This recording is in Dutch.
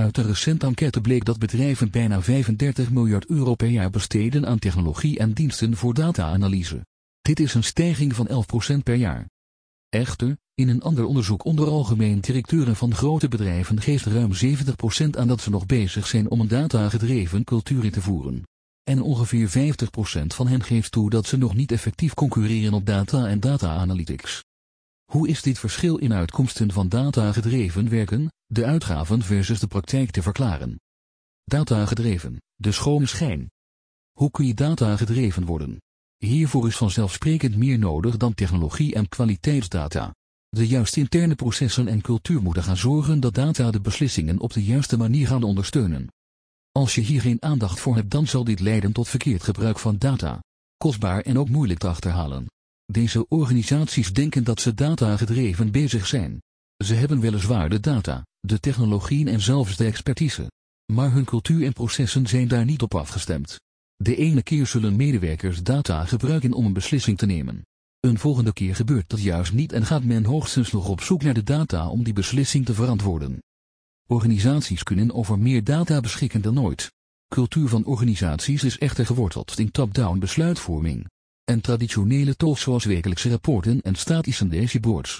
Uit een recente enquête bleek dat bedrijven bijna 35 miljard euro per jaar besteden aan technologie en diensten voor data-analyse. Dit is een stijging van 11% per jaar. Echter, in een ander onderzoek onder algemeen directeuren van grote bedrijven geeft ruim 70% aan dat ze nog bezig zijn om een data-gedreven cultuur in te voeren. En ongeveer 50% van hen geeft toe dat ze nog niet effectief concurreren op data en data-analytics. Hoe is dit verschil in uitkomsten van data-gedreven werken, de uitgaven versus de praktijk te verklaren? Data-gedreven, de schone schijn. Hoe kun je data-gedreven worden? Hiervoor is vanzelfsprekend meer nodig dan technologie en kwaliteitsdata. De juiste interne processen en cultuur moeten gaan zorgen dat data de beslissingen op de juiste manier gaan ondersteunen. Als je hier geen aandacht voor hebt dan zal dit leiden tot verkeerd gebruik van data. Kostbaar en ook moeilijk te achterhalen. Deze organisaties denken dat ze data gedreven bezig zijn. Ze hebben weliswaar de data, de technologieën en zelfs de expertise. Maar hun cultuur en processen zijn daar niet op afgestemd. De ene keer zullen medewerkers data gebruiken om een beslissing te nemen. Een volgende keer gebeurt dat juist niet en gaat men hoogstens nog op zoek naar de data om die beslissing te verantwoorden. Organisaties kunnen over meer data beschikken dan ooit. Cultuur van organisaties is echter geworteld in top-down besluitvorming. En traditionele tools zoals wekelijkse rapporten en statische dashboards,